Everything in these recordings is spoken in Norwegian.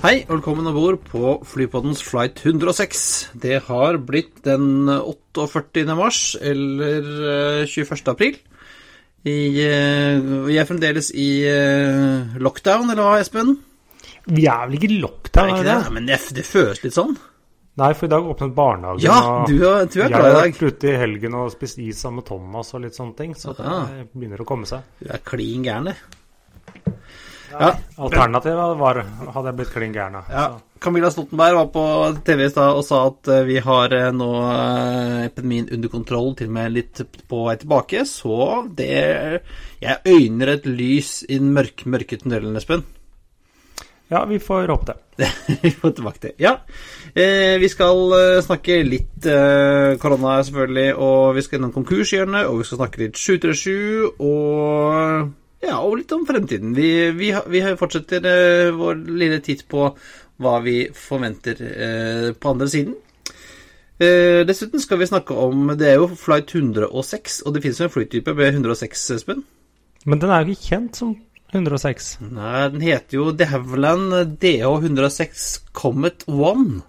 Hei, og velkommen om bord på Flypoddens flight 106. Det har blitt den 48. mars, eller eh, 21. april. I, eh, vi er fremdeles i eh, lockdown, eller hva, Espen? Vi er vel ikke i Er lockdown? ikke det? Men det, det føles litt sånn. Nei, for i dag åpnet barnehagen. Ja, du er, du er jeg glad har i dag. vært ute i helgen og spist is sammen med Thomas og litt sånne ting, så det begynner å komme seg. Du er klin gæren, det. Ja. Alternativet var hadde jeg blitt klin gæren av. Ja. Camilla Stoltenberg var på TV i stad og sa at eh, vi har eh, nå eh, epidemien under kontroll, til og med litt på vei tilbake. Så det Jeg øyner et lys i den mørk, mørke tunnelen, Espen. Ja, vi får håpe det. vi får tilbake til. Ja. Eh, vi skal snakke litt eh, korona, selvfølgelig, og vi skal innom konkurshjørnet, og vi skal snakke litt 737, og ja, og litt om fremtiden. Vi, vi, vi fortsetter uh, vår lille titt på hva vi forventer uh, på andre siden. Uh, dessuten skal vi snakke om Det er jo flight 106, og det finnes jo en flytype med 106, Espen. Men den er jo ikke kjent som 106. Nei, den heter jo The Havilland DH106 Comet One.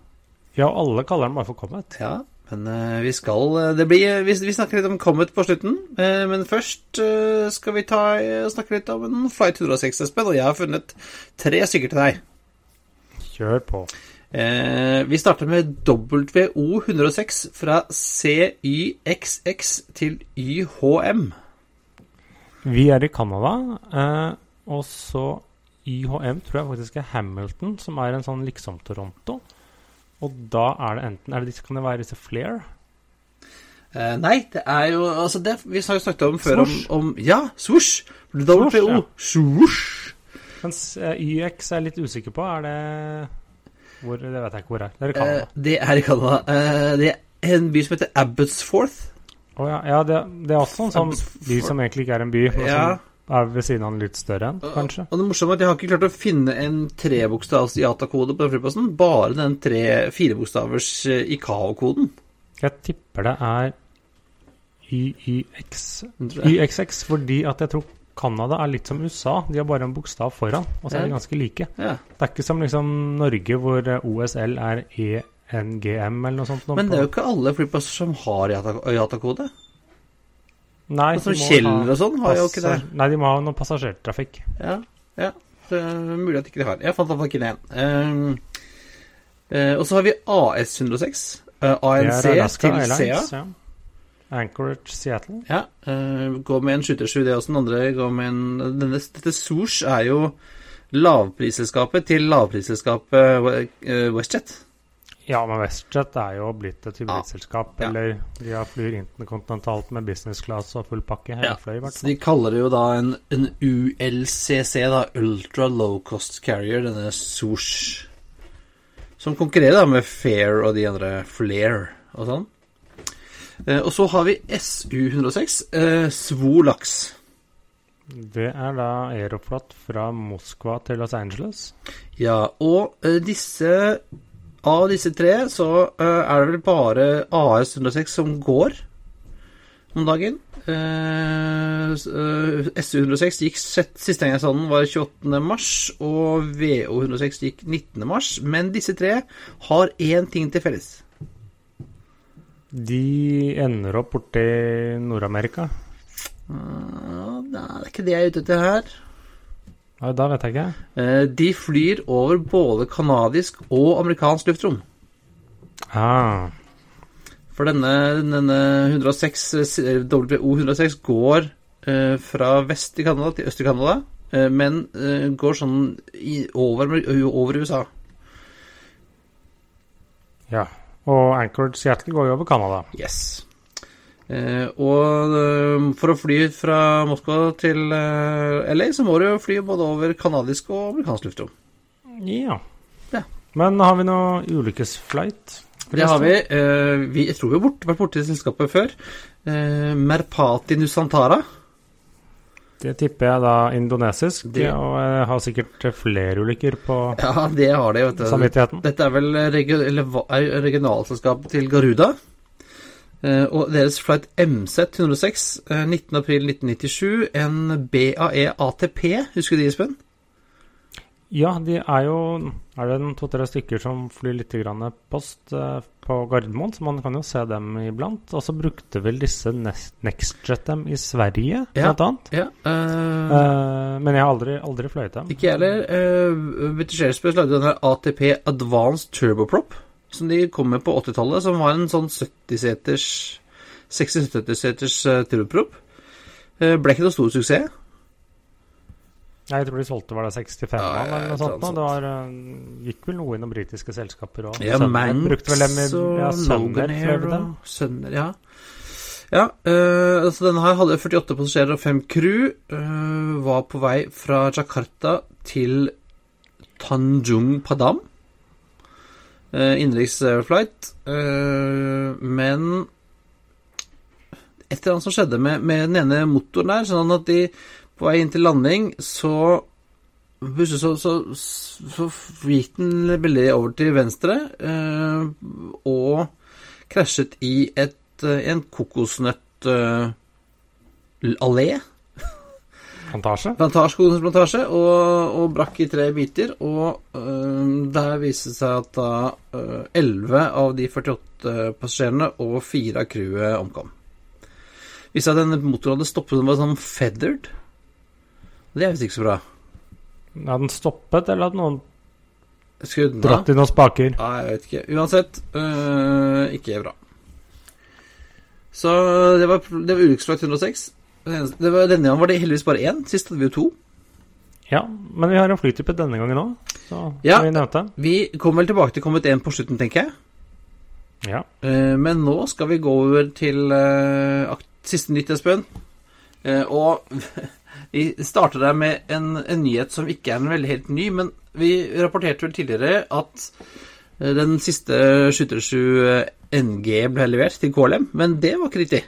Ja, alle kaller den bare for Comet. Ja, men eh, vi skal eh, Det blir vi, vi snakker litt om Comet på slutten. eh, men først eh, skal vi ta, eh, snakke litt om en Flight 106, Espen. Og jeg har funnet tre stykker til deg. Kjør på. Eh, vi starter med WO106 fra CYXX til YHM. Vi er i Canada, eh, og så YHM tror jeg faktisk er Hamilton, som er en sånn liksom Toronto. Og da er det enten er det disse, Kan det være disse Flair? Eh, nei, det er jo altså det, Vi har jo snakket om før om, om Ja, swoosh! WO. ja. Swoosh! Mens uh, YX er jeg litt usikker på. Er det hvor, Det vet jeg ikke hvor det er. Det er i Eh, Canada. det er i Canada. Eh, det er en by som heter Abbotsforth. Å ja, ja det, det er også en sånn by som egentlig ikke er en by, Ja. som er ved siden av en litt større en, kanskje. Og det morsomme er at jeg har ikke klart å finne en trebokstavs IATA-kode på den flyplassen, bare den tre firebokstavers eh, ICAO-koden. Jeg tipper det er YYX. YXX fordi at jeg tror Canada er litt som USA. De har bare en bokstav foran, og så er de ganske like. Ja. Det er ikke som liksom Norge, hvor eh, OSL er ENGM eller noe sånt. Noe Men det er jo ikke alle flyplasser som har IATA-kode. Nei, Sånn som Kjeller og sånn har jo ikke det. Nei, de må ha noe passasjertrafikk. Ja, ja. Det er mulig at ikke de har. Jeg fant iallfall ikke det. Um, eh, og så har vi AS106. Uh, ANC Alaska til CA. Airlines. Ja. Anchorage Seattle. Ja, Uh, går med en 737, det også. Den andre går med en denne, Dette Swoosh er jo lavprisselskapet til lavprisselskapet eh, WestJet. Ja, men WestJet er jo blitt et hybridselskap. Ja. Eller de har flyr interkontinentalt med business class og full pakke. Ja, Fløy, så de kaller det jo da en, en ULCC, da, Ultra Low Cost Carrier, denne Sosh. Som konkurrerer da med Fair og de andre Flair og sånn. Eh, og så har vi SU106, eh, Svolaks. Det er da Aeroflot fra Moskva til Los Angeles. Ja, og eh, disse Av disse tre så uh, er det vel bare AS106 som går om dagen. Uh, eh, SU106 gikk siste gang jeg sa den, var 28. mars, og VO106 gikk 19. mars. Men disse tre har én ting til felles. De ender opp borti Nord-Amerika. Uh, det er ikke det jeg er ute etter her. Ja, da vet jeg ikke. Eh, de flyr over både canadisk og amerikansk luftrom. Ah, For denne, denne 106, eh, WO106 går eh, fra vest i Canada til øst i Canada, eh, men eh, går sånn i, over, over USA. ja. Og Anchorage Seattle går jo over Canada. Yes. Eh, og eh, for å fly fra Moskva til eh, LA, så må du jo fly både over canadisk og amerikansk luftrom. Ja. Ja. Men har vi noe ulykkesflight? Det har vi. eh, vi jeg tror vi har bort, vært borti selskapet før. Eh, Merpati Nusantara. Det tipper jeg da indonesisk, Det- ja, og jeg har sikkert flere ulykker på Ja, det har de, vet du. samvittigheten. Dette er vel regi- eller er regionalselskapet til Garuda. Eh, og deres flight MZ 106, eh, 19.4.1997, en BAE ATP, husker du de, Espen? Ja, de er jo Er det to-tre stykker som flyr litt grann post eh, på Gardermoen, så man kan jo se dem iblant. Og så brukte vel disse NextJet dem i Sverige, Ja. blant annet. Ja. uh, uh, men jeg har aldri, aldri fløyet dem. Ikke jeg heller. Uh, British Airspace lagde den der ATP Advanced Turboprop, som de kom med på 80-tallet, som var en sånn 70-seters 60-70-seters uh, turboprop. Eh, ble ikke noe stor suksess. Jeg tror de solgte var det 65 Ja, eller noe sånt. Det var, eh, gikk vel noe innom britiske selskaper òg. Ja, Manx og ja, dem. og Sønner, ja. Ja, øh, altså denne her hadde 48 passasjerer og 5 crew. Øh, var på vei fra Jakarta til Tanjung Padam. Uh, Innenriksflight. Uh, men et eller annet som skjedde med, med den ene motoren der, sånn at de på vei inn til landing så Plutselig så, så, så, gikk den veldig over til venstre, eh, og krasjet i et, eh, en kokosnøttallé. Plantasje. Plantasje, og, og brakk i tre biter. Og øh, der viste det seg at da øh, 11 av de 48 passasjerene og fire av crewet omkom. Viste seg at denne motoren hadde stoppet, den var sånn feathered. Det er visst ikke så bra. Hadde den stoppet, eller hadde noen Skrudd den dratt i noen spaker? Nei, jeg vet ikke. Uansett, øh, ikke bra. Så det var, det var ulykkesflakt 106. Det var, denne gangen var det heldigvis bare én. Sist hadde vi jo to. Ja, men vi har en flytype denne gangen òg, Ja. vi. Vi kommer vel tilbake til kommet én på slutten, tenker jeg. Ja. Eh, men nå skal vi gå over til eh, siste nytt, Espen. Eh, og vi starter der med en, en nyhet som ikke er en veldig helt ny, men vi rapporterte vel tidligere at den siste 737 NG ble levert til KLM, men det var ikke riktig.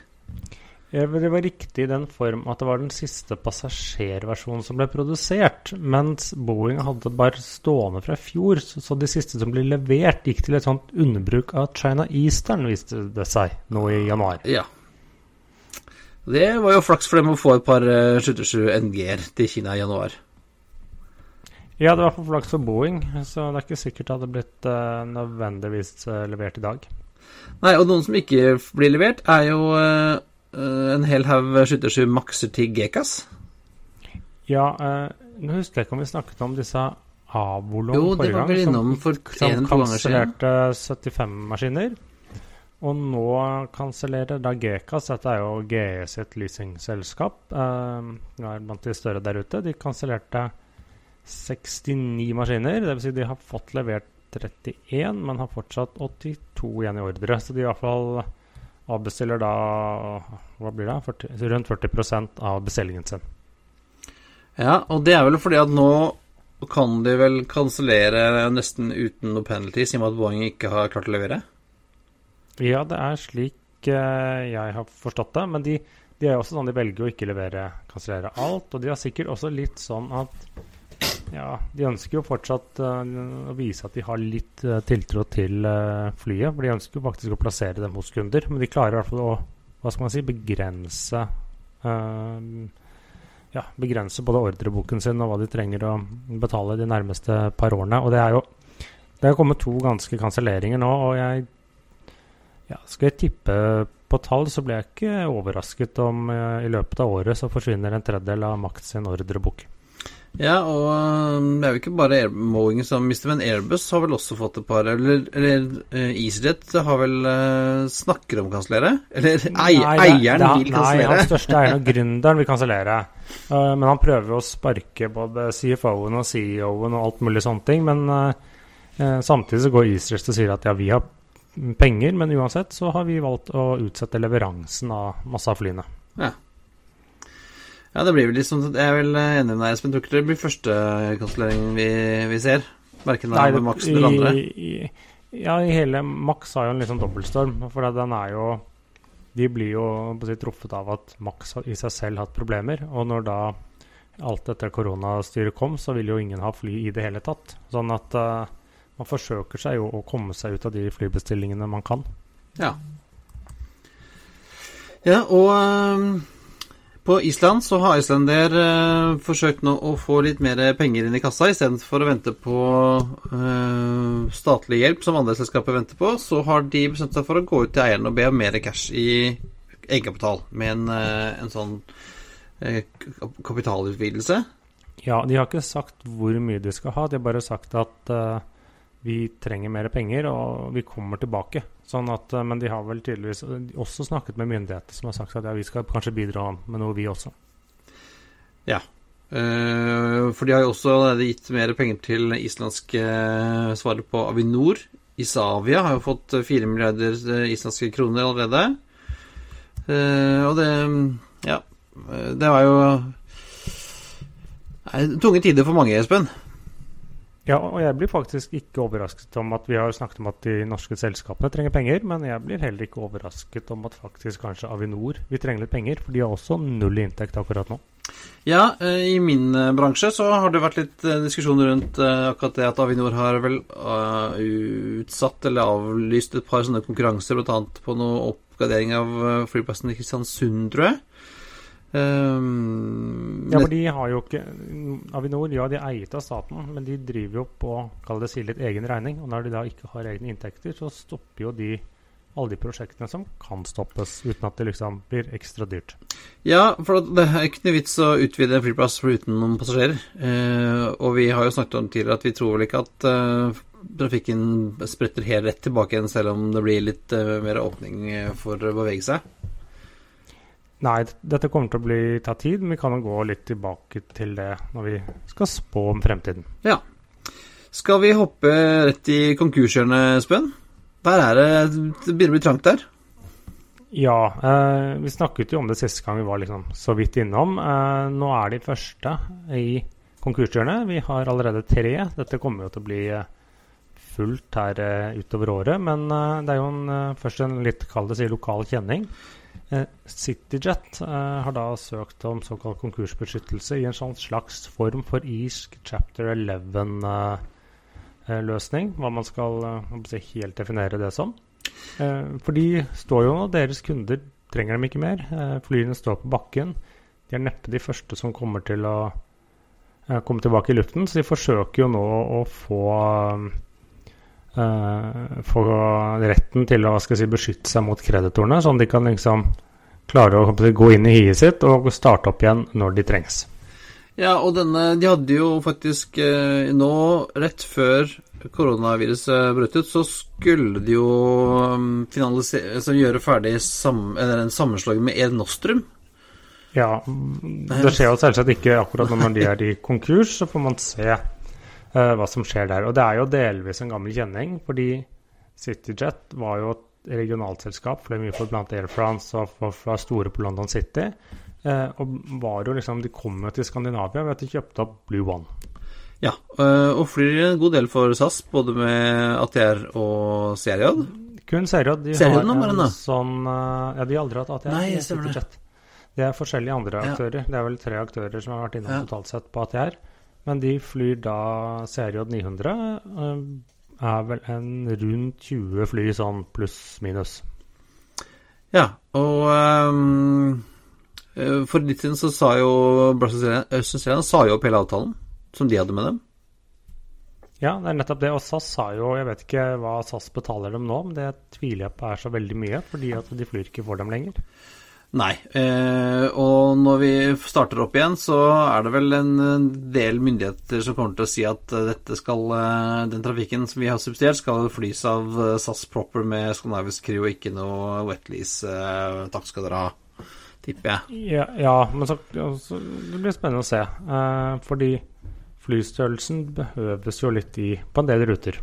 Ja, Det var riktig i den form at det var den siste passasjerversjonen som ble produsert, mens Boeing hadde bare stående fra i fjor, så, de siste som ble levert, gikk til et sånt underbruk av China Eastern, viste det seg nå i januar. Ja. Det var jo flaks for dem å få et par 77 NG-er til Kina i januar. Ja, det var for flaks for Boeing, så det er ikke sikkert det hadde blitt uh, nødvendigvis uh, levert i dag. Nei, og noen som ikke blir levert, er jo eh, eh, en hel haug 737 makser til Gekas. Ja, eh, nå husker jeg ikke om vi snakket om disse Avolon Jo, forrige var gang, vel som, innom for en to ganger siden. kansellerte 75 maskiner. Og nå kansellerer da Gekas, dette er jo GE sitt leasingselskap, eh, er blant de større der ute, de kansellerte 69 maskiner. Dvs. Si de har fått levert 31, men har fortsatt 82 igjen i ordre. Så de i hvert fall avbestiller da hva blir det, 40, rundt 40% av bestillingen sin. Ja, og det er vel fordi at nå kan de vel kansellere nesten uten noe penalty, siden at Boeing ikke har klart å levere? Ja, det er slik eh, jeg har forstått det. Men de, de er jo også sånn de velger å ikke levere, kansellere alt. Og de har sikkert også litt sånn at ja, de ønsker jo fortsatt uh, å vise at de har litt uh, tiltro til uh, flyet. For de ønsker jo faktisk å plassere dem hos kunder. Men de klarer i hvert fall å hva skal man si, begrense ja, begrense både ordreboken sin og hva de trenger å betale de nærmeste par årene. Og det er jo det er kommet to ganske kanselleringer nå, og jeg ja, Skal jeg tippe på tall, så blir jeg ikke overrasket om i løpet av året så forsvinner en tredjedel av Makt sin ordrebok. Ja, og um, det er jo ikke bare Boeing som mister, men Airbus har vel også fått et par Eller, eller uh, EasyJet har vel uh, snakker om å kansellere? Eller ei, Nei, det- eieren det- vil Nei, hans største eieren og gründeren vil kansellere. Uh, men han prøver å sparke både CFO-en og CEO-en og alt mulig sånne ting. Men eh, eh, samtidig så går EasyJet og sier at ja, vi har penger, men uansett så har vi valgt å utsette leveransen av masse av flyene. Ja, det blir vel sånn Jeg er vel enig med deg, Espen. Tror ikke det blir første kansellering vi, vi ser. Verken av Max eller andre. I, i, ja, i hele Max har jo en sånn dobbeltstorm. For den er jo De blir jo på si, truffet av at Max i seg selv har hatt problemer. Og når da alt dette koronastyret kom, så vil jo ingen ha fly i det hele tatt. Sånn at uh, man forsøker seg jo å komme seg ut av de flybestillingene man kan. Ja. Ja, og ehm, på Island så har Islander eh, forsøkt nå å få litt mer penger inn i kassa istedenfor å vente på eh, statlig hjelp, som andre selskaper venter på. Så har de bestemt seg for å gå ut til eieren og be om mer cash i egenkapital med en, eh, en sånn eh, kapitalutvidelse. Ja, de har ikke sagt hvor mye de skal ha, de har bare sagt at eh, vi trenger mer penger, og vi kommer tilbake. Sånn at, eh, men de har vel tydeligvis også snakket med myndigheter som har sagt at ja, vi skal kanskje bidra med noe, vi også. Ja. for de har jo også gitt mer penger til islandske eh, svaret på Avinor. Isavia har jo fått fire 4 milliarder eh, islandske kroner allerede. Eh, og det Ja. eh, Det var jo tunge tider for mange, Espen. Ja, og jeg blir faktisk ikke overrasket om at vi har snakket om at de norske selskapene trenger penger, men jeg blir heller ikke overrasket om at faktisk kanskje Avinor vil trenge litt penger, for de har også null inntekt akkurat nå. Ja, eh, i min eh, bransje så har det vært litt eh, diskusjon rundt akkurat det at Avinor har vel utsatt eller avlyst et par sånne konkurranser, bl.a. på noe oppgradering av flyplassen i Kristiansund, tror jeg. Um, Ja, for de har jo ikke Avinor, ja, de er eiet av staten, men de driver jo på kall det si litt egen regning. Og når de da ikke har egne inntekter, så stopper jo de alle de prosjektene som kan stoppes, uten at det liksom blir ekstra dyrt. Ja, for det er ikke noe vits å utvide en flyplass for uten noen passasjerer. Eh, og vi har jo snakket om tidligere at vi tror vel ikke at eh, trafikken spretter helt rett tilbake igjen, selv om det blir litt eh, mer åpning eh, for å bevege seg. Nei, dette kommer til å bli ta tid, men vi kan jo gå litt tilbake til det når vi skal spå om fremtiden. Ja. Skal vi hoppe rett i konkurshjørnet, Espen? Der er det Det begynner å bli trangt der. Ja, eh, vi snakket jo om det siste gang vi var liksom så vidt innom. Eh, nå er de første i konkurshjørnet. Vi har allerede tre. Dette kommer jo til å bli eh, fullt her eh, utover året, men eh, det er jo en, først en litt, kall det si, lokal kjenning. Eh, CityJet eh, har da søkt om såkalt konkursbeskyttelse i en sånn slags form for irsk chapter 11-løsning, hva man skal eh, hva skal jeg si, helt definere det som. For de står jo nå, deres kunder trenger dem ikke mer. Flyene står på bakken. De er neppe de første som kommer til å komme tilbake i luften, så de forsøker jo nå å få eh, få retten til å si, beskytte seg mot kreditorene, sånn de kan liksom klare å gå inn i hiet sitt og starte opp igjen når de trengs. Ja, og denne De hadde jo faktisk eh, nå, rett før koronaviruset brøt ut, så skulle de jo um, Altså gjøre ferdig sam, en sammenslag med Ed Nostrum. Ja, det skjer jo selvsagt ikke akkurat når de er i konkurs, så får man se eh, hva som skjer der. Og det er jo delvis en gammel kjenning, fordi CityJet var jo et regionalt selskap, fløy mye for blant Air France og for, fra store på London City. Uh, og var jo liksom, de kom jo til Skandinavia ved at de kjøpte opp Blue One. Ja, eh, og flyr en god del for SAS, både med ATR og CRJ. Kun CRJ. De har en nå? sånn Ja, de har aldri hatt ATR. Nei, er stemmer det. Det er forskjellige andre Ja. aktører. Det er vel tre aktører som har vært innom Ja. totalt sett på ATR. Men de flyr da CRJ 900. eh, er vel en rundt 20 fly sånn pluss-minus. Ja, og eh, for litt siden så sa jo Brussels sa jo opp hele avtalen som de hadde med dem. Ja, det er nettopp det. Og SAS sa jo Jeg vet ikke hva SAS betaler dem nå, men det tviler jeg på er så veldig mye, fordi at de flyr ikke for dem lenger. Nei. Eh, og når vi starter opp igjen, så er det vel en del myndigheter som kommer til å si at eh, dette skal eh, Den trafikken som vi har subsidiert, skal flys av eh, SAS proper med skandinavisk crew og ikke noe wetlease. Eh, takk skal dere ha, tipper jeg. Ja, ja men så, så det blir spennende å se. Eh, fordi flystørrelsen behøves jo litt i på en del ruter.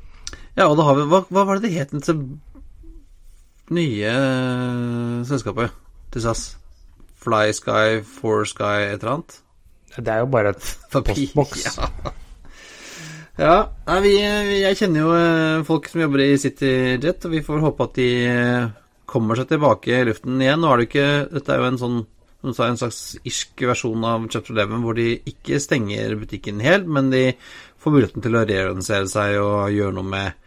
Ja, og da har vi Hva, hva var det det het til nye selskapet til SAS? Fly Sky, Four Sky, et eller annet? Det er jo bare et postboks. ja. Ja, nei, vi, jeg kjenner jo eh, folk som jobber i CityJet, og vi får håpe at de eh, kommer seg tilbake i luften igjen. Nå er det ikke Dette er jo en sånn som du sa, en slags irsk versjon av Chapter 11 hvor de ikke stenger butikken helt, men de får muligheten til å reorganisere seg og gjøre noe med,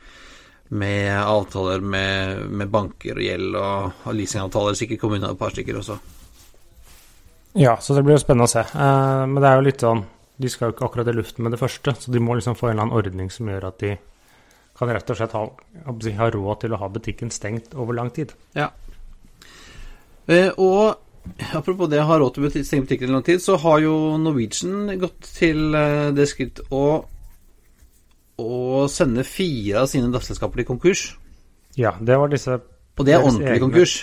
med avtaler med, med, banker og gjeld og, og leasingavtaler. Sikkert kommunen har et par stykker også. Ja, så det blir jo spennende å se. Uh, men det er jo litt sånn De skal jo ikke akkurat i luften med det første, så de må liksom få en eller annen ordning som gjør at de kan rett og slett ha, ha råd til å ha butikken stengt over lang tid. Ja. Uh, og Apropos det å ha råd til å stenge butikken i lang tid, så har jo Norwegian gått til uh, det skritt å, å sende fire av sine datterselskaper til konkurs. Ja, det var disse Og det er ordentlig egne. konkurs?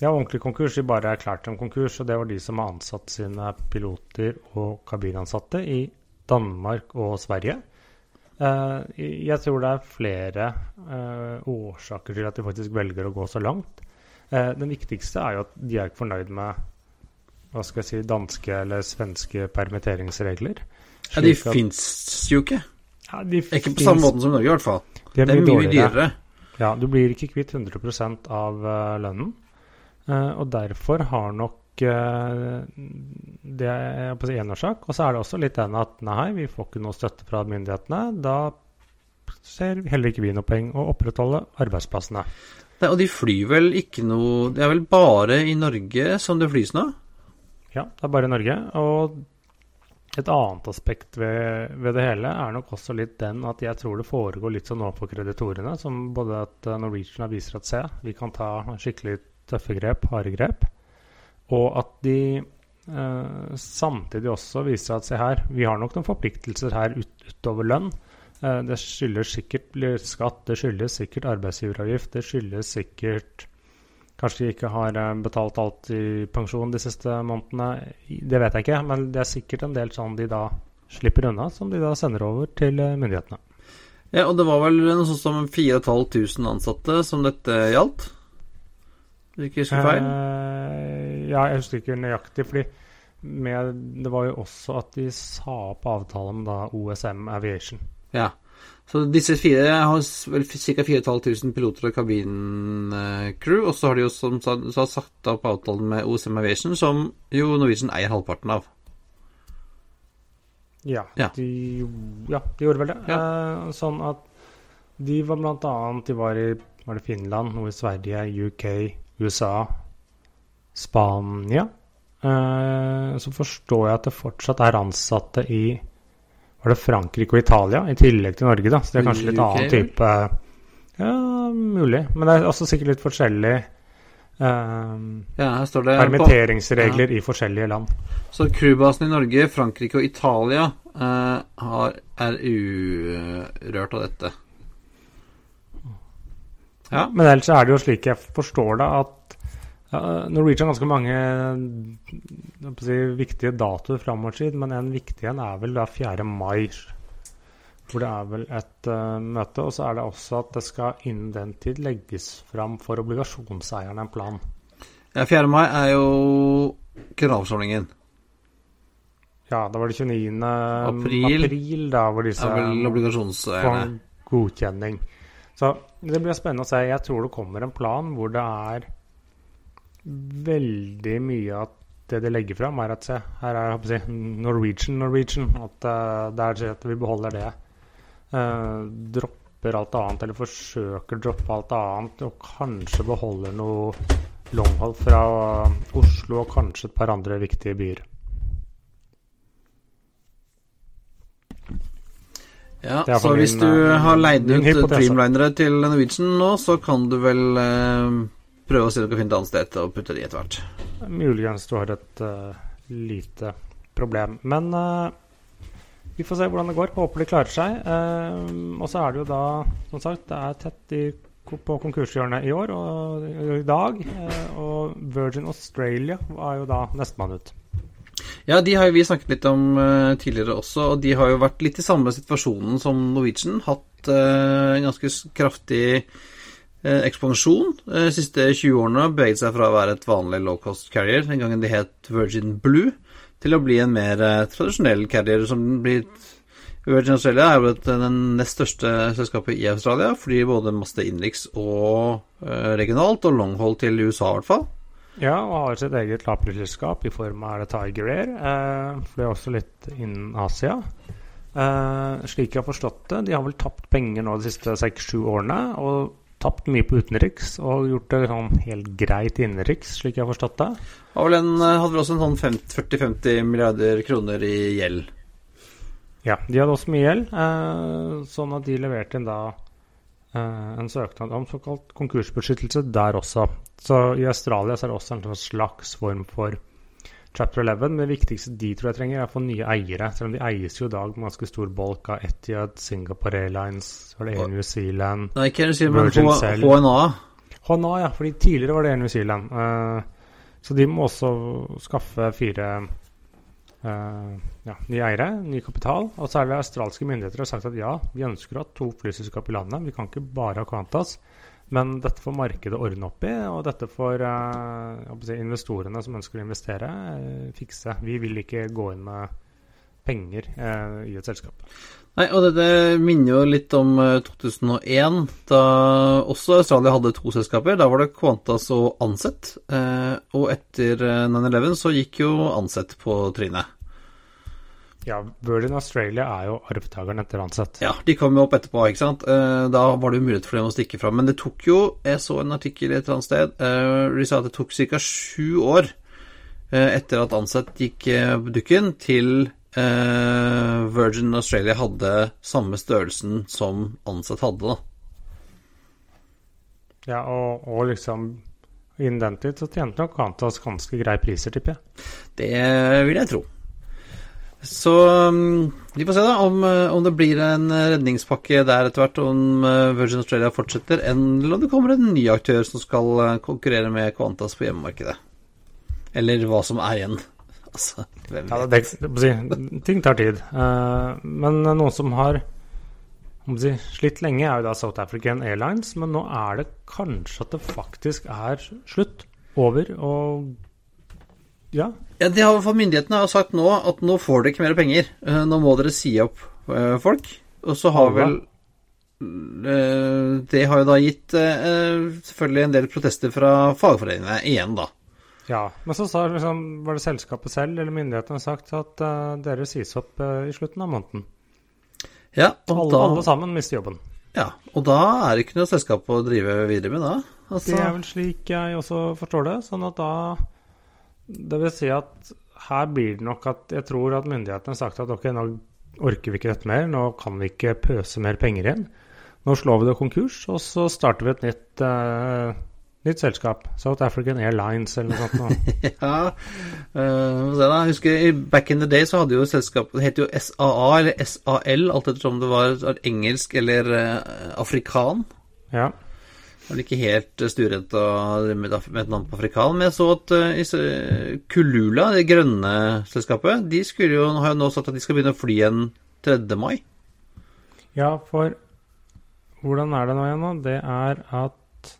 Ja, ordentlig konkurs. De bare erklærte om konkurs. Og det var de som har ansatt sine piloter og kabinansatte i Danmark og Sverige. Uh, jeg tror det er flere uh, årsaker til at de faktisk velger å gå så langt. Uh, den viktigste er jo at de er ikke fornøyd med hva skal jeg si, danske eller svenske permitteringsregler. Ja, De fins jo ikke. Ja, de ikke på samme måten som Norge, i hvert fall. De er det er mye, mye dyrere. Ja, du blir ikke kvitt 100% av lønnen. Uh, og derfor har nok uh, det er på én årsak. Og så er det også litt den at nei, vi får ikke noe støtte fra myndighetene. Da ser heller ikke vi noe poeng å opprettholde arbeidsplassene. Nei, og de flyr vel ikke noe Det er vel bare i Norge som det flys nå? Ja, det er bare i Norge. Og et annet aspekt ved, ved, det hele er nok også litt den at jeg tror det foregår litt sånn overfor kreditorene, som både at Norwegian viser at se, vi kan ta skikkelig tøffe grep, harde grep. Og at de eh, samtidig også viser at se her, vi har nok noen forpliktelser her ut, utover lønn. Eh, det skyldes sikkert skatt, det skyldes sikkert arbeidsgiveravgift, det skyldes sikkert Kanskje de ikke har eh, betalt alt i pensjon de siste månedene. Det vet jeg ikke, men det er sikkert en del sånn de da slipper unna, som de da sender over til eh, myndighetene. Ja, og det var vel noe sånt som 4500 ansatte som dette gjaldt? Hvis ikke husker feil? Eh, ja, jeg husker ikke nøyaktig. fordi med, det var jo også at de sa opp avtalen med da OSM Aviation. Ja. Så disse fire har vel ca. 4500 piloter og kabincrew. Og så har de jo som sa, sagt opp avtalen med OSM Aviation, som jo Norwegian eier halvparten av. Ja, ja. De, ja de, gjorde vel det. Ja. Eh, sånn at de var blant annet De var i var det Finland, noe i Sverige, UK, USA, Spania. Eh, så forstår jeg at det fortsatt er ansatte i var det Frankrike og Italia, i tillegg til Norge. da, Så det er kanskje litt annen type Ja, mulig. Men det er også sikkert litt forskjellig eh, ja, her står det permitteringsregler på, ja. i forskjellige land. Så crewbasen i Norge, Frankrike og Italia uh, har, er urørt av dette. Ja, Men ellers er det jo slik jeg forstår det, at uh, Norwegian har ganske mange si, viktige datoer framover tid, men en viktig en er vel da 4. mai. Hvor det er vel et uh, møte. Og så er det også at det skal innen den tid legges fram for obligasjonseierne en plan. Ja, 4. mai er jo kravsamlingen. Ja, da var det 29. april, april da, hvor disse er vel obligasjonseierne. godkjenning. Så det blir spennende å se. Jeg tror det kommer en plan hvor det er veldig mye av det de legger fram, er at se, her er si, Norwegian, Norwegian. At uh, det er at vi beholder det. Uh, dropper alt annet, eller forsøker å droppe alt annet, og kanskje beholder noe longhold fra Oslo og kanskje et par andre viktige byer. Ja, så hvis du eh, har leid ut Dreamlinere til Norwegian nå, så kan du vel eh, prøve å se om dere finner finne et annet sted å putte de etter hvert. Muligens du har et uh, lite problem. Men uh, vi får se hvordan det går. Håper de klarer seg. Uh, og så er det jo da, som sagt, det er tett i, på konkurshjørnet i år og i dag. og Virgin Australia var jo da nestemann ut. Ja, de har jo vi snakket litt om tidligere også, og de har jo vært litt i samme situasjonen som Norwegian. Hatt en ganske kraftig ekspansjon de siste 20 årene. Beveget seg fra å være et vanlig low cost carrier, den gangen de het Virgin Blue, til å bli en mer tradisjonell carrier som blir Virgin Australia er jo et, den nest største selskapet i Australia. Flyr både masse innenriks og eh, regionalt, og longhold til USA i hvert fall. Ja, og har sitt eget lavprisselskap i form av Tiger Air. Eh, flyr også litt innen Asia. Eh, slik jeg har forstått det, de har vel tapt penger nå de siste seks-sju årene. Og tapt mye på utenriks og gjort det sånn helt greit innenriks, slik jeg har forstått det. Eh, hadde vel også en sånn 40-50 milliarder kroner i gjeld. Ja, de hadde også mye gjeld, eh, sånn at de leverte inn da eh, en søknad om såkalt konkursbeskyttelse der også. Så i Australia så er det også en slags form for chapter 11. Men det viktigste de tror jeg trenger, er å få nye eiere. Selv om de eies jo i dag med ganske stor bolk av Etiad, Singapore Airlines, var det Air New Zealand Nei, ikke New Zealand, men HNA. HNA, ja, fordi tidligere var det Air New Zealand. Uh, så de må også skaffe fire uh, ja, nye eiere, ny kapital. Og så er det australske myndigheter har sagt at ja, vi ønsker å ha to flyselskap i landet. Vi kan ikke bare ha Qantas. Men dette får markedet ordne opp i, og dette får eh, si, investorene som ønsker å investere, eh, fikse. Vi vil ikke gå inn med penger eh, i et selskap. Nei, og dette minner jo litt om eh, 2001, da også Australia hadde to selskaper. Da var det Qantas og Ansett. Eh, og etter eh, 9-11 så gikk jo Ansett på trynet. Ja, Virgin Australia er jo arvtakeren etter Ansett. Ja, de kom jo opp etterpå, ikke sant. Eh, da var det jo mulighet for dem å stikke fra. Men det tok jo Jeg så en artikkel et eller annet sted. eh, De sa at det tok ca. sju år eh, etter at Ansett gikk dukken, til Virgin Australia hadde samme størrelsen som Ansett hadde, da. Ja, og, og liksom innen den tid så tjente nok Qantas ganske greie priser, tipper jeg. Det vil jeg tro. Så um, vi får se da om, uh, om det blir en redningspakke der etter hvert, om uh, Virgin Australia fortsetter, eller om det kommer en ny aktør som skal konkurrere med Qantas på hjemmemarkedet. Eller hva som er igjen. Altså, hvem Ja, det, det, ting tar tid. Eh, men noen som har slitt lenge, er jo da South African Airlines. Men nå er det kanskje at det faktisk er slutt. Over. Og ja. Ja, de har, for Myndighetene har sagt nå at nå får dere ikke mer penger. Eh, Nå må dere si opp eh, folk. Og så har vel eh, Det har jo da gitt selvfølgelig en del protester fra fagforeningene igjen, da. ja. Men så sa, liksom, var det selskapet selv eller myndighetene sagt at dere sies opp i slutten av måneden. Ja, og Alle, da, alle sammen mister jobben. ja, og da er det ikke noe selskap å drive videre med, da. Altså, Det er vel slik jeg også forstår det. Sånn at da Det vil si at her blir det nok at jeg tror at myndighetene har sagt at ok, nå orker vi ikke dette mer, nå kan vi ikke pøse mer penger inn. Nå slår vi det konkurs, og så starter vi et nytt, uh, nytt selskap. South African Airlines eller noe sånt. Ja, uh, da. Jeg husker i back in the day så hadde jo selskapet Det het jo SAA eller SAL, alt ettersom det var engelsk eller uh, afrikan. Ja. Er vel ikke helt eh, stuerent å drive med et navn på afrikan, men jeg så at eh, Kulula, det grønne selskapet, de skulle jo, har jo nå sagt at de skal begynne å fly igjen 3. mai. ja, for hvordan er det nå igjen, da? Det er at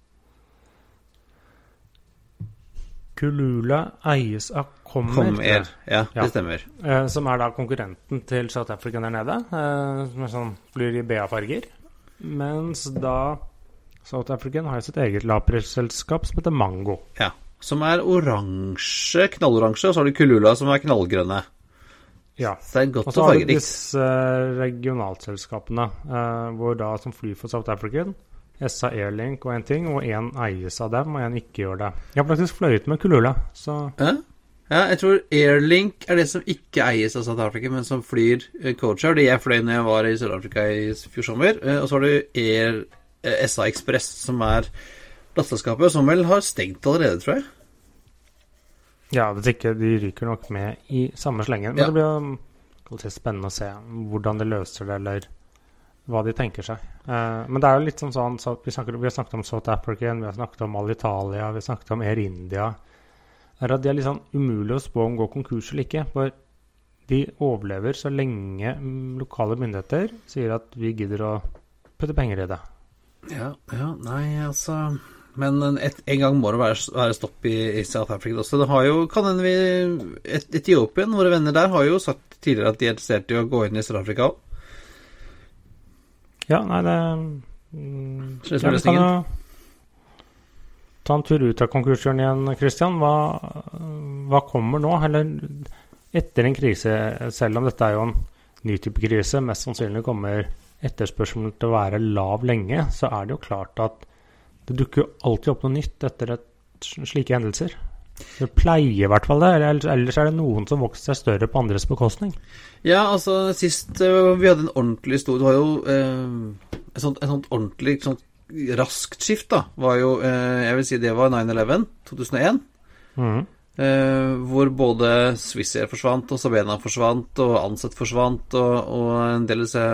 Kulula eies av Comair. Kom ja, det Ja, stemmer. Eh, som er da konkurrenten til South Africa der nede. Som er sånn, flyr i BA-farger. Mens da South African har sitt eget lavprisselskap som heter Mango. Ja. Som er oransje, knalloransje, og så har du Kulula som er knallgrønne. Ja. Så det er godt Og så har du disse eh, regionalselskapene, eh, hvor da som flyr for South African SA Airlink og en ting, og én eies av dem, og én ikke gjør det. Jeg har faktisk fløyet med Kulula, så Ja. ja, jeg tror Airlink er det som ikke eies av South Africa, men som flyr eh, Coacher. Det jeg fløy når jeg var i Sør-Afrika i fjor sommer. Og så har du Air SA Express, som er plateselskapet, som vel har stengt allerede, tror jeg. ja, hvis ikke de ryker nok med i samme slengen. Men Ja. det blir jo spennende å se hvordan de løser det, eller hva de tenker seg. Eh, men det er jo litt sånn sånn så vi, snakker, vi har snakket om South African, vi har snakket om Alitalia, vi har snakket om Air India. Det er at de er litt sånn umulig å spå om går konkurs eller ikke. For de overlever så lenge mm, lokale myndigheter sier at vi gidder å putte penger i det. Ja, ja, nei, altså Men et, en gang må det være, være stopp i, i South Africa også. Det har jo, kan hende vi et, Etiopien, våre venner der, har jo sagt tidligere at de er interessert i å gå inn i Sør-Afrika òg. Ja, nei, det mm, er ja, ta en tur ut av konkursjøren igjen, Christian. Hva, hva kommer nå? Eller etter en krise, selv om dette er jo en ny type krise, mest sannsynlig kommer etterspørselen til å være lav lenge, så er det jo klart at det dukker jo alltid opp noe nytt etter et, slike hendelser. Det pleier i hvert fall det, eller ellers er det noen som vokser seg større på andres bekostning. Ja, altså sist øh, vi hadde en ordentlig stor Du har jo eh, et sånt, et sånt ordentlig sånt raskt skift, da. Var jo eh, Jeg vil si det var 9-11, 2001. Mm. Eh, hvor både Swissair forsvant, og Sabena forsvant, og Ansett forsvant, og, og en del av disse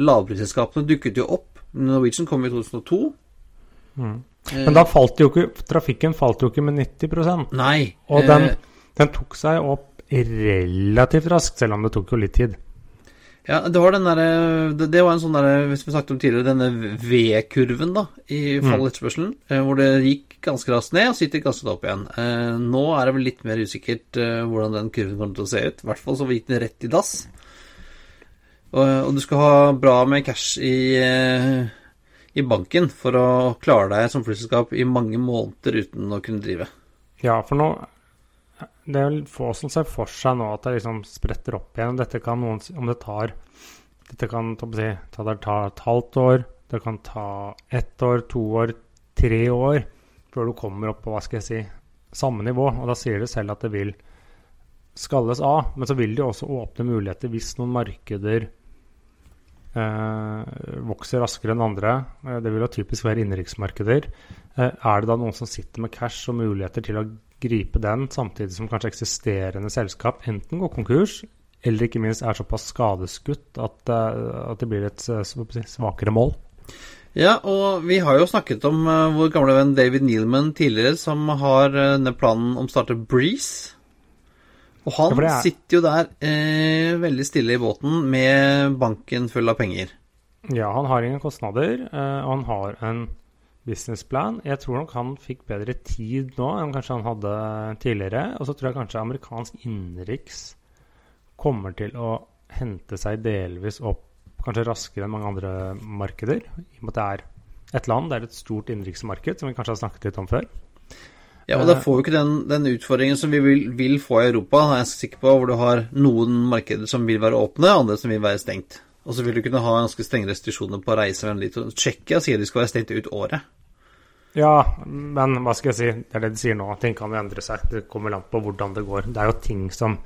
lavprisselskapene dukket jo opp. Norwegian kom i 2002. Mhm. Eh, Men da falt jo ikke Trafikken falt jo ikke med 90 Nei. Og den, eh, den tok seg opp relativt raskt, selv om det tok jo litt tid. Ja, det var den derre det, det var en sånn derre, hvis vi snakket om tidligere, denne V-kurven, da, i fall etterspørselen, Mm. hvor det gikk ganske raskt ned, og det ganske opp igjen. Eh, nå er det vel litt mer usikkert eh, hvordan den kurven kommer til å se ut. I hvert fall så gikk den rett i dass. Og, og du skal ha bra med cash i, eh, i banken for å klare deg som flyselskap i mange måneder uten å kunne drive. Ja, for nå Det er vel få som ser for seg nå at det liksom spretter opp igjen. Dette kan noen Om det tar Dette kan ta, ta, et halvt år, det kan ta ett år, to år, tre år før du kommer opp på hva skal jeg si, samme nivå. Og da sier det selv at det vil skalles av. Men så vil det jo også åpne muligheter hvis noen markeder vokser raskere enn andre. Eh, det vil jo typisk være innenriksmarkeder. Eh, er det da noen som sitter med cash og muligheter til å gripe den, samtidig som kanskje eksisterende selskap enten går konkurs, eller ikke minst er såpass skadeskutt at, eh, at det blir et eh, svakere mål? Ja, og vi har jo snakket om eh, vår gamle venn David Nealman tidligere, som har eh, denne planen om å starte Breeze. Og han Ja, er- sitter jo der eh, veldig stille i båten med banken full av penger. Ja, han har ingen kostnader, eh, og han har en businessplan. Jeg tror nok han fikk bedre tid nå enn kanskje han hadde tidligere. Og så tror jeg kanskje amerikansk innenriks kommer til å hente seg delvis opp kanskje raskere enn mange andre markeder. I og med at det er et land, det er et stort innenriksmarked, som vi kanskje har snakket litt om før. Ja, og da får vi ikke den, den utfordringen som vi vil, vil få i Europa, er jeg sikker på, hvor du har noen markeder som vil være åpne, andre som vil være stengt. Og så vil du kunne ha ganske strenge restriksjoner på å reise mellom dit. Og Tsjekkia sier de skal være stengt ut året. Ja, men hva skal jeg si, det er det de sier nå. Ting kan jo endre seg. Det kommer langt på hvordan det går. Det er jo ting som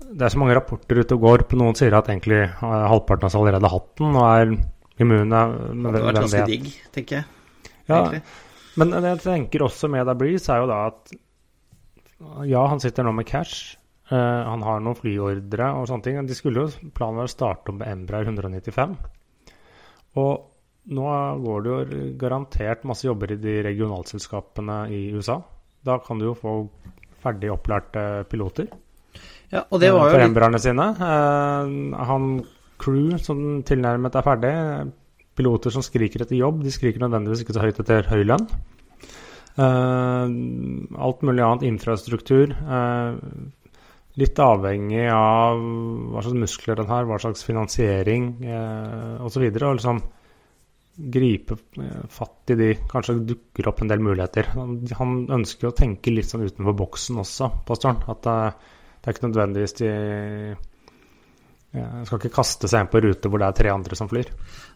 Det er så mange rapporter ute og går. På noen sier at egentlig eh, halvparten av oss allerede har hatt den og er immune. Men Det har vært ganske digg, tenker jeg. Ja, egentlig. Men det jeg tenker også med Breeze, er jo da at Ja, han sitter nå med cash. Uh, han har noen flyordre og sånne ting. De skulle jo Planen var å starte om med Embraer 195. Og nå går det jo garantert masse jobber i de regionalselskapene i USA. Da kan du jo få ferdig opplærte piloter Ja, og det eh, var jo for Embraerne sine. Uh, han crew som tilnærmet er ferdig, piloter som skriker etter jobb, de skriker nødvendigvis ikke så høyt etter høy lønn. Uh, alt mulig annet, infrastruktur. Uh, litt avhengig av hva slags muskler den har, hva slags finansiering uh, osv. Og, og liksom gripe eh, fatt i de Kanskje dukker opp en del muligheter. Han, ønsker å tenke litt sånn utenfor boksen også, pastoren. At eh, det er ikke nødvendigvis de jeg skal ikke kaste seg inn på rute hvor det er tre andre som flyr.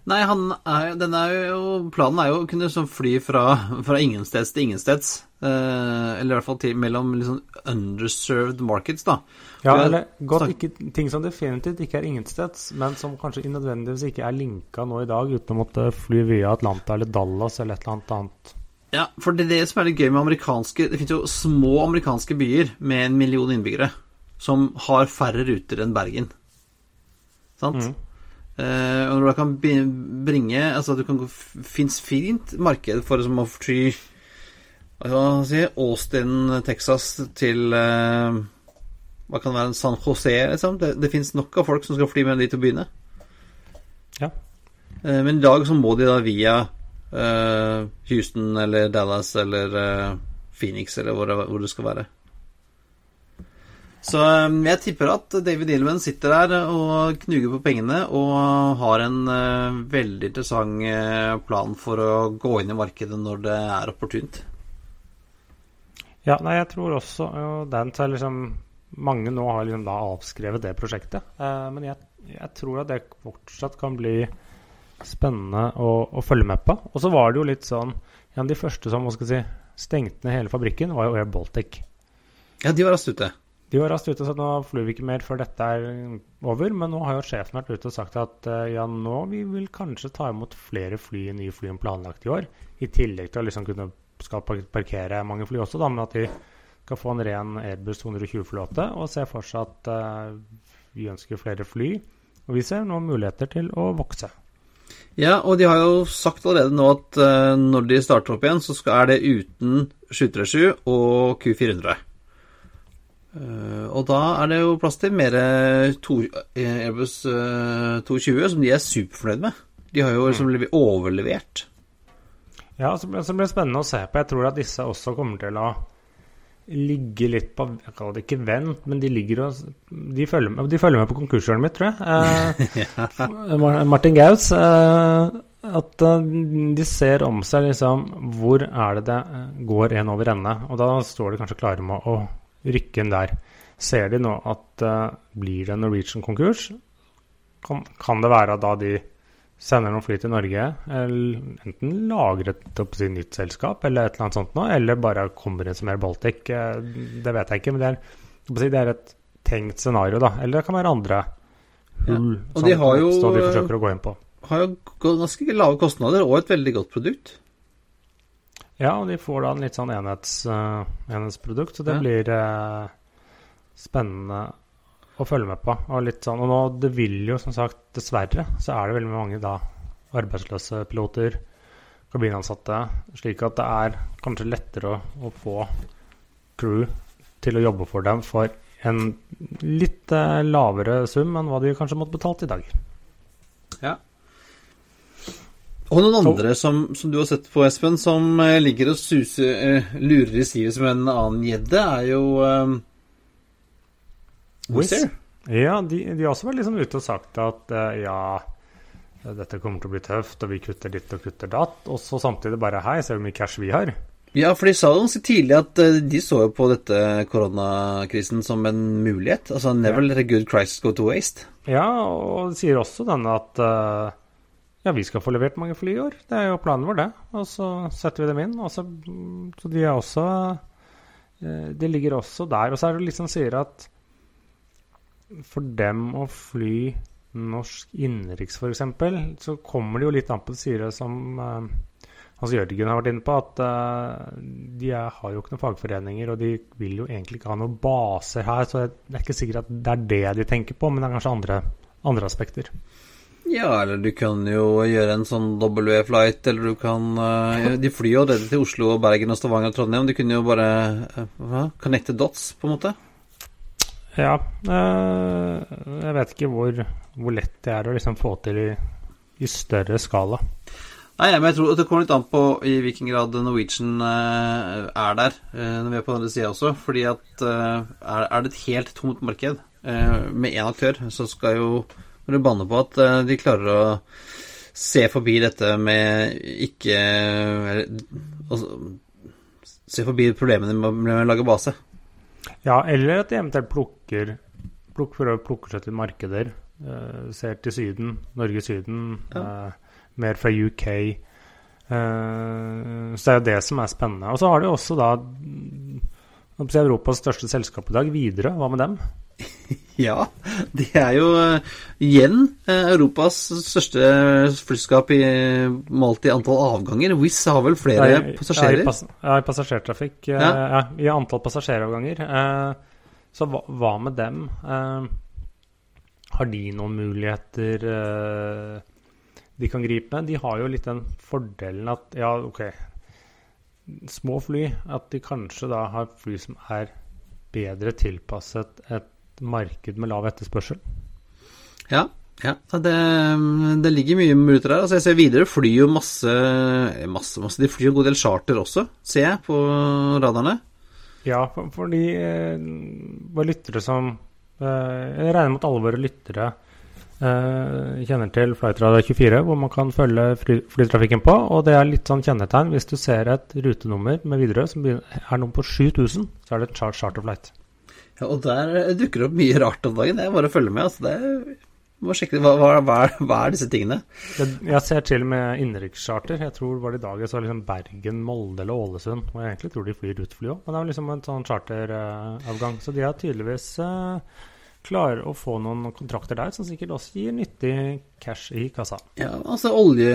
Nei, han er, den er jo, planen er jo å kunne liksom fly fra, fra ingensteds til ingensteds. Eh, eller i hvert fall til, mellom liksom underserved markets, da. Ja, jeg- eller godt ikke, ting som definitivt ikke er ingensteds, men som kanskje nødvendigvis ikke er linka nå i dag, uten å måtte fly via Atlanta eller Dallas eller et eller annet annet. Ja, for det er det som er litt gøy med amerikanske Det finnes jo små amerikanske byer med en million innbyggere som har færre ruter enn Bergen. Sant? Mm. Eh, og når du kan bringe Altså, du kan fins fint marked for som å fly si, Austin, Texas til eh, Hva kan det være, San José, liksom? Det, det fins nok av folk som skal fly mellom de til å begynne. Ja. Eh, men i dag så må de da via eh, Houston eller Dallas eller Phoenix eller hvor det, hvor det skal være. Så um, jeg tipper at David Edelman sitter der og knuger på pengene og har en uh, veldig interessant uh, plan for å gå inn i markedet når det er opportunt. Ja, nei, jeg tror også den så liksom Mange nå har liksom da avskrevet det prosjektet. Uh, men jeg, jeg, tror at det fortsatt kan bli spennende å, å følge med på. Og så var det jo litt sånn En av de første som hva skal si, stengte ned hele fabrikken, var jo Air Baltic. Ja, de var raskt ute. De var raskt ute, så nå flyr vi ikke mer før dette er over. Men nå har jo sjefen vært ute og sagt at uh, ja, nå vi vil kanskje ta imot flere fly, nye fly enn planlagt i år. I tillegg til å liksom kunne skal parkere mange fly også, da, men at de skal få en ren Airbus 220-flåte og ser for seg at uh, vi ønsker flere fly. Og vi ser nå muligheter til å vokse. Ja, og de har jo sagt allerede nå at uh, når de starter opp igjen, så er det uten 737 og Q400. Uh, og da er det jo plass til mer to, Airbus uh, 220, som de er superfornøyd med. De har jo liksom mm. overlevert. Ja, så blir det spennende å se på. Jeg tror at disse også kommer til å ligge litt på Jeg kaller det ikke vent, men de ligger og De følger med, de følger med på konkurshjørnet mitt, tror jeg. Eh, Martin Gaus. Eh, at de ser om seg liksom Hvor er det det eh, går en over ende? Og da står de kanskje klare med å rykke inn der. Ser de nå at uh, blir det Norwegian-konkurs, kan, kan, det være da de sender noen fly til Norge, eller enten lager et si, nytt selskap eller et eller annet sånt noe, eller bare kommer inn som Air Baltic. Eh, det vet jeg ikke, men det er, si, det er et tenkt scenario, da. Eller det kan være andre hull ja. som de har jo, de forsøker å gå inn på. Har jo ganske lave kostnader og et veldig godt produkt. Ja, og de får da en litt sånn enhets, uh, enhetsprodukt, så det ja. blir uh, spennende å følge med på. Og litt sånn, og nå, det vil jo som sagt, dessverre, så er det veldig mange da arbeidsløse piloter, kabinansatte, slik at det er kanskje lettere å, å få crew til å jobbe for dem for en litt uh, lavere sum enn hva de kanskje måtte betalt i dag. Ja. Og noen andre som, som, du har sett på, Espen, som eh, ligger og suser, eh, lurer i sivet som en annen gjedde, er jo um, Wizz. Ja, de, de, har også vært liksom ute og sagt at uh, ja, dette kommer til å bli tøft, og vi kutter ditt og kutter datt. Og så samtidig bare hei, se hvor mye cash vi har. Ja, for de sa ganske tidlig at de så jo på dette koronakrisen som en mulighet. Altså never let a good crisis go to waste. Ja, og de sier også denne at uh, ja, vi skal få levert mange fly i år. Det er jo planen vår, det. Og så setter vi dem inn. Også, så de er også De ligger også der. Og så er det litt sånn sier at for dem å fly norsk innenriks, f.eks., så kommer det jo litt an på det sier som Altså Hans Jørgen har vært inne på, at uh, de er, har jo ikke noen fagforeninger, og de vil jo egentlig ikke ha noen baser her, så det er ikke sikkert at det er det de tenker på, men det er kanskje andre, andre aspekter. Ja, eller du kan jo gjøre en sånn W-flight, eller du kan uh, De flyr jo allerede til Oslo, og Bergen og Stavanger og Trondheim. De kunne jo bare uh, connecte dots, på en måte. Ja. Uh, jeg vet ikke hvor, hvor, lett det er å liksom få til i, i større skala. Nei, men jeg tror det kommer litt an på i hvilken grad Norwegian er der når vi er på den andre sida også. Fordi at er, det et helt tomt marked med én aktør, så skal jo du banner på at de klarer å se forbi dette med ikke altså, Se forbi problemene med, å lage base. Ja, eller at de eventuelt plukker, plukker prøver å plukke seg til markeder. Uh, ser til Syden, Norge-Syden, ja. uh, mer fra UK. Uh, eh, så det er jo det som er spennende. Og så har de også da Europas største selskap i dag, Widerøe. Hva med dem? ja, det er jo igjen Europas største flyskap i, målt i antall avganger. Wizz har vel flere ja, i, passasjerer? Ja, i, pass, ja, i passasjertrafikk. Ja. ja. I antall passasjeravganger. Så hva, hva med dem? Uh, har de noen muligheter de kan gripe? De har jo litt den fordelen at ja, OK, små fly At de kanskje da har fly som er bedre tilpasset et marked med lav etterspørsel. Ja, ja, det, det, ligger mye muligheter der. Altså jeg ser videre flyr jo masse, masse, masse De flyr en god del charter også, ser jeg på radarene. Ja, for, de eh, våre lyttere som eh, Jeg regner med at alle våre lyttere eh, kjenner til Flightradar 24, hvor man kan følge fly, flytrafikken på. Og det er litt sånn kjennetegn. Hvis du ser et rutenummer med Widerøe som er nummer på 7000, så er det et char charterflight. Ja, og der eh, dukker det opp mye rart om dagen. Det er bare å følge med. altså det er hva, hva, hva, er, disse tingene? Jeg, ser til og med innenrikscharter. Jeg tror var det i dag jeg så liksom Bergen, Molde eller Ålesund. Og jeg egentlig tror de flyr rutefly òg, men det er liksom en sånn charteravgang. Så de har tydeligvis uh, klarer å få noen kontrakter der som sikkert også gir nyttig cash i kassa. Ja, altså olje,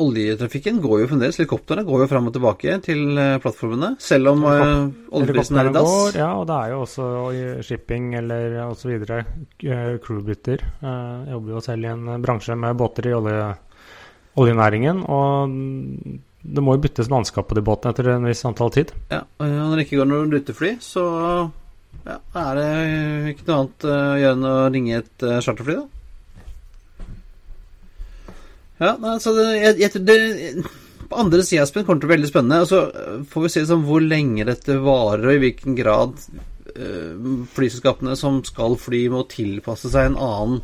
Oljetrafikken går jo fremdeles. Helikoptrene går jo fram og tilbake til eh, plattformene, selv om uh, oljeprisen er i dass. Går, ja, og det er jo også shipping eller osv. Crewbytter. Jeg jobber jo selv i en bransje med båter i olje, oljenæringen. og det må jo byttes mannskap på de båtene etter en viss antall tid. Ja, og Når det ikke går noen rutefly, så ja, Er det ikke noe annet å gjøre enn å ringe et uh, charterfly, da? Ja, altså det, jeg, jeg, det, På andre sida, kommer det til å bli veldig spennende. Og så eh, får vi se liksom, hvor lenge dette varer, og i hvilken grad øh, flyselskapene som skal fly, må tilpasse seg en annen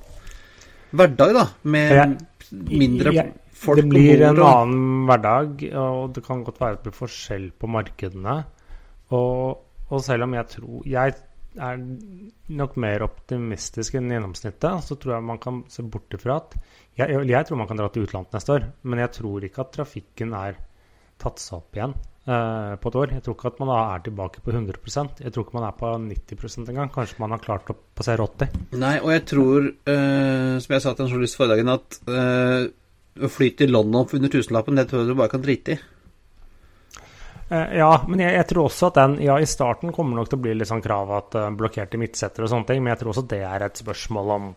hverdag, da. Med jeg, mindre folk Det blir en annen hverdag, og det kan godt være at det blir forskjell på markedene. Og, og selv om jeg tror Jeg er nok mer optimistisk enn gjennomsnittet, så tror jeg man kan se bort ifra at jeg, jeg, tror man kan dra til utlandet neste år, men jeg tror ikke at trafikken er tatt seg opp igjen uh, på et år. Jeg tror ikke at man er tilbake på 100% Jeg tror ikke man er på 90% engang. Kanskje man har klart å passere 80 Nei, og jeg tror, uh, som jeg sa til en journalist forrige dagen, at uh, å fly til London for under tusenlappen, det tror jeg du bare kan drite i. Uh, ja, men jeg, jeg, tror også at den Ja, i starten kommer nok til å bli litt sånn krav at uh, blokkerte midtsetter og sånne ting, men jeg tror også det er et spørsmål om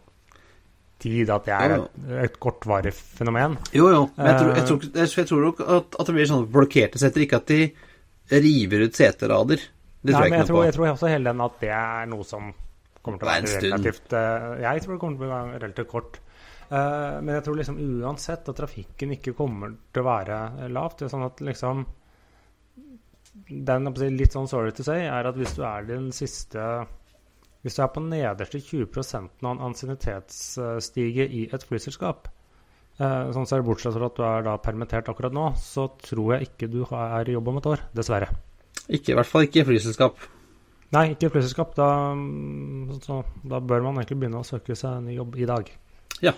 tid, at det er et, et kortvarig fenomen. Jo, jo, men jeg tror, jeg tror, jeg tror nok at, at, det blir sånn blokkerte setter, ikke at de river ut seterader. Det tror Nei, jeg ikke noe på. Jeg tror også hele den at det er noe som kommer til å være relativt uh, Jeg tror det kommer til å være relativt kort. men jeg tror liksom uansett at trafikken ikke kommer til å være lavt. Det er sånn at liksom den litt sånn sorry to say er at hvis du er den siste Hvis du er på nederste 20% av en ansiennitetsstige i et flyselskap, eh, sånn ser det bortsett fra at du er da permittert akkurat nå, så tror jeg ikke du er i jobb om et år. Dessverre. Ikke, I hvert fall ikke i flyselskap. Nei, ikke i flyselskap. Da, så, da bør man egentlig begynne å søke seg en ny jobb i dag. Ja.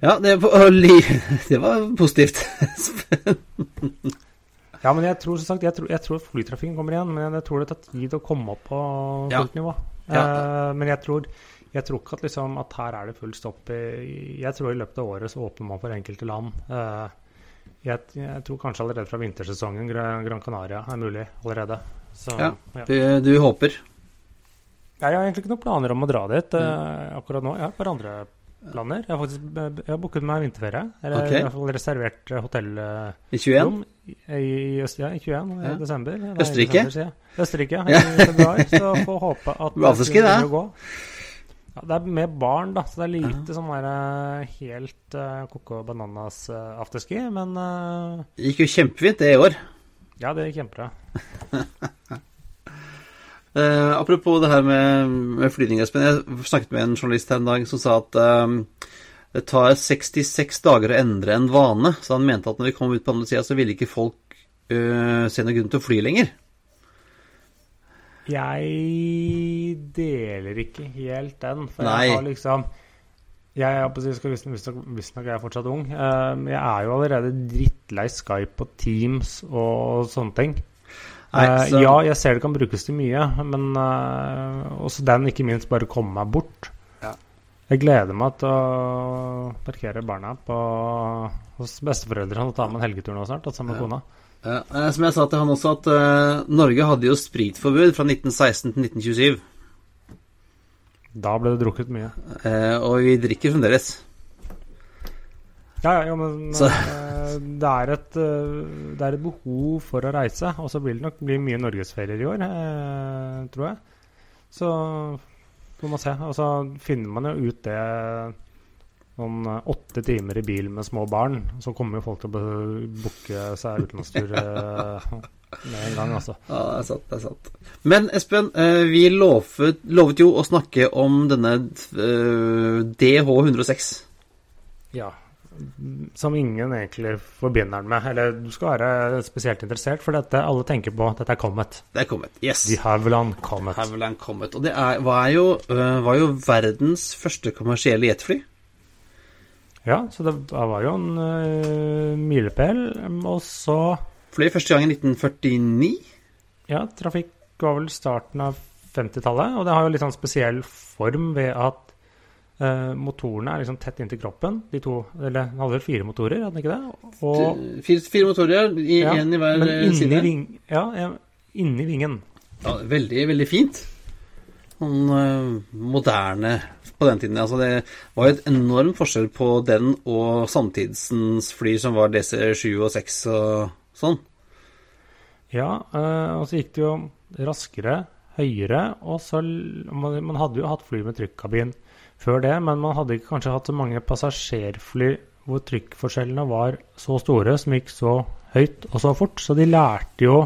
Ja, det var, det var positivt. Ja, men jeg tror sagt, jeg tror, jeg tror flytrafikken kommer igjen, men jeg tror det tar tid å komme opp på fullt nivå. Ja. Uh, men jeg tror, jeg tror ikke at, liksom, at, her er det full stopp. Jeg tror i løpet av året så åpner man for enkelte land. Uh, jeg, jeg, tror kanskje allerede fra vintersesongen Gran Canaria er mulig allerede. Så, ja, ja. Du, du, håper? Jeg har egentlig ikke noen planer om å dra dit uh, akkurat nå. Jeg har et par andre planer. Jeg har faktisk jeg har booket meg vinterferie. Eller okay. i hvert fall reservert eh, hotellrom. I 21? I, ja, i 21 ja. desember. Nei, Østerrike? Desember, Østerrike, ja. I februar. Så får håpe at det det gå. Ja, det er med barn, da, så det er lite ja. sånn der eh, helt uh, Coco Bananas uh, afterski, men uh, Det gikk jo kjempefint det i år. Ja, det gikk kjempebra. Uh, apropos det her med, med flyvning, Espen. Jeg snakket med en journalist her en dag som sa at uh, det tar 66 dager å endre en vane. Så han mente at når vi kom ut på andre sida, så ville ikke folk uh, se noen grunn til å fly lenger. Jeg deler ikke helt den. For Nei. jeg har liksom jeg er, Visstnok er jeg fortsatt ung. Jeg er jo allerede drittlei Skype og Teams og sånne ting. Nei, eh, så... ja, jeg ser det kan brukes til mye, men uh, også den, ikke minst, bare komme meg bort. Ja. Jeg gleder meg til å parkere barna på, hos besteforeldrene og ta med en helgetur nå snart, sammen med ja. kona. Ja, eh, som jeg sa til han også, at uh, Norge hadde jo spritforbud fra 1916 til 1927. Da ble det drukket mye. Uh, og vi drikker fremdeles. Ja, ja, men så. Eh, det, er et, eh, det er et behov for å reise. Og så blir det nok bli mye norgesferier i år, eh, tror jeg. Så får man se. Og så finner man jo ut det noen eh, åtte timer i bil med små barn, så kommer jo folk til å booke seg utenlandstur med en gang, altså. Ja, det er sant. det er sant. Men Espen, vi lovet, lovet jo å snakke om denne eh, DH106. Ja. Som ingen egentlig forbinder den med. Eller du skal være spesielt interessert, for dette alle tenker på at dette er Comet. Det er kommet. Yes. De Havilland Comet. Havilland Comet. Og det er, var, jo, eh, var jo verdens første kommersielle jetfly. Ja, så det var jo en uh, milepæl. Og så Fløy første gang i 1949. Ja, trafikk var vel starten av 50-tallet, og det har jo litt sånn spesiell form ved at eh, motorene er liksom tett inntil kroppen. De to, eller Han hadde vel fire motorer, hadde han ikke det? Og, Fire, fire motorer, i, ja, i hver men eh, side. ving, ja, ja, inni vingen. Ja, veldig, veldig fint. Sånn uh, moderne på den tiden. Altså, det var jo et enorm forskjell på den og samtidsens fly som var DC7 og 6 og sånn. Ja, uh, og så gikk det jo raskere, høyere, og så man, man hadde jo hatt fly med trykkabin før det, men man hadde ikke kanskje hatt så mange passasjerfly hvor trykkforskjellene var så store, som gikk så høyt og så fort. Så de lærte jo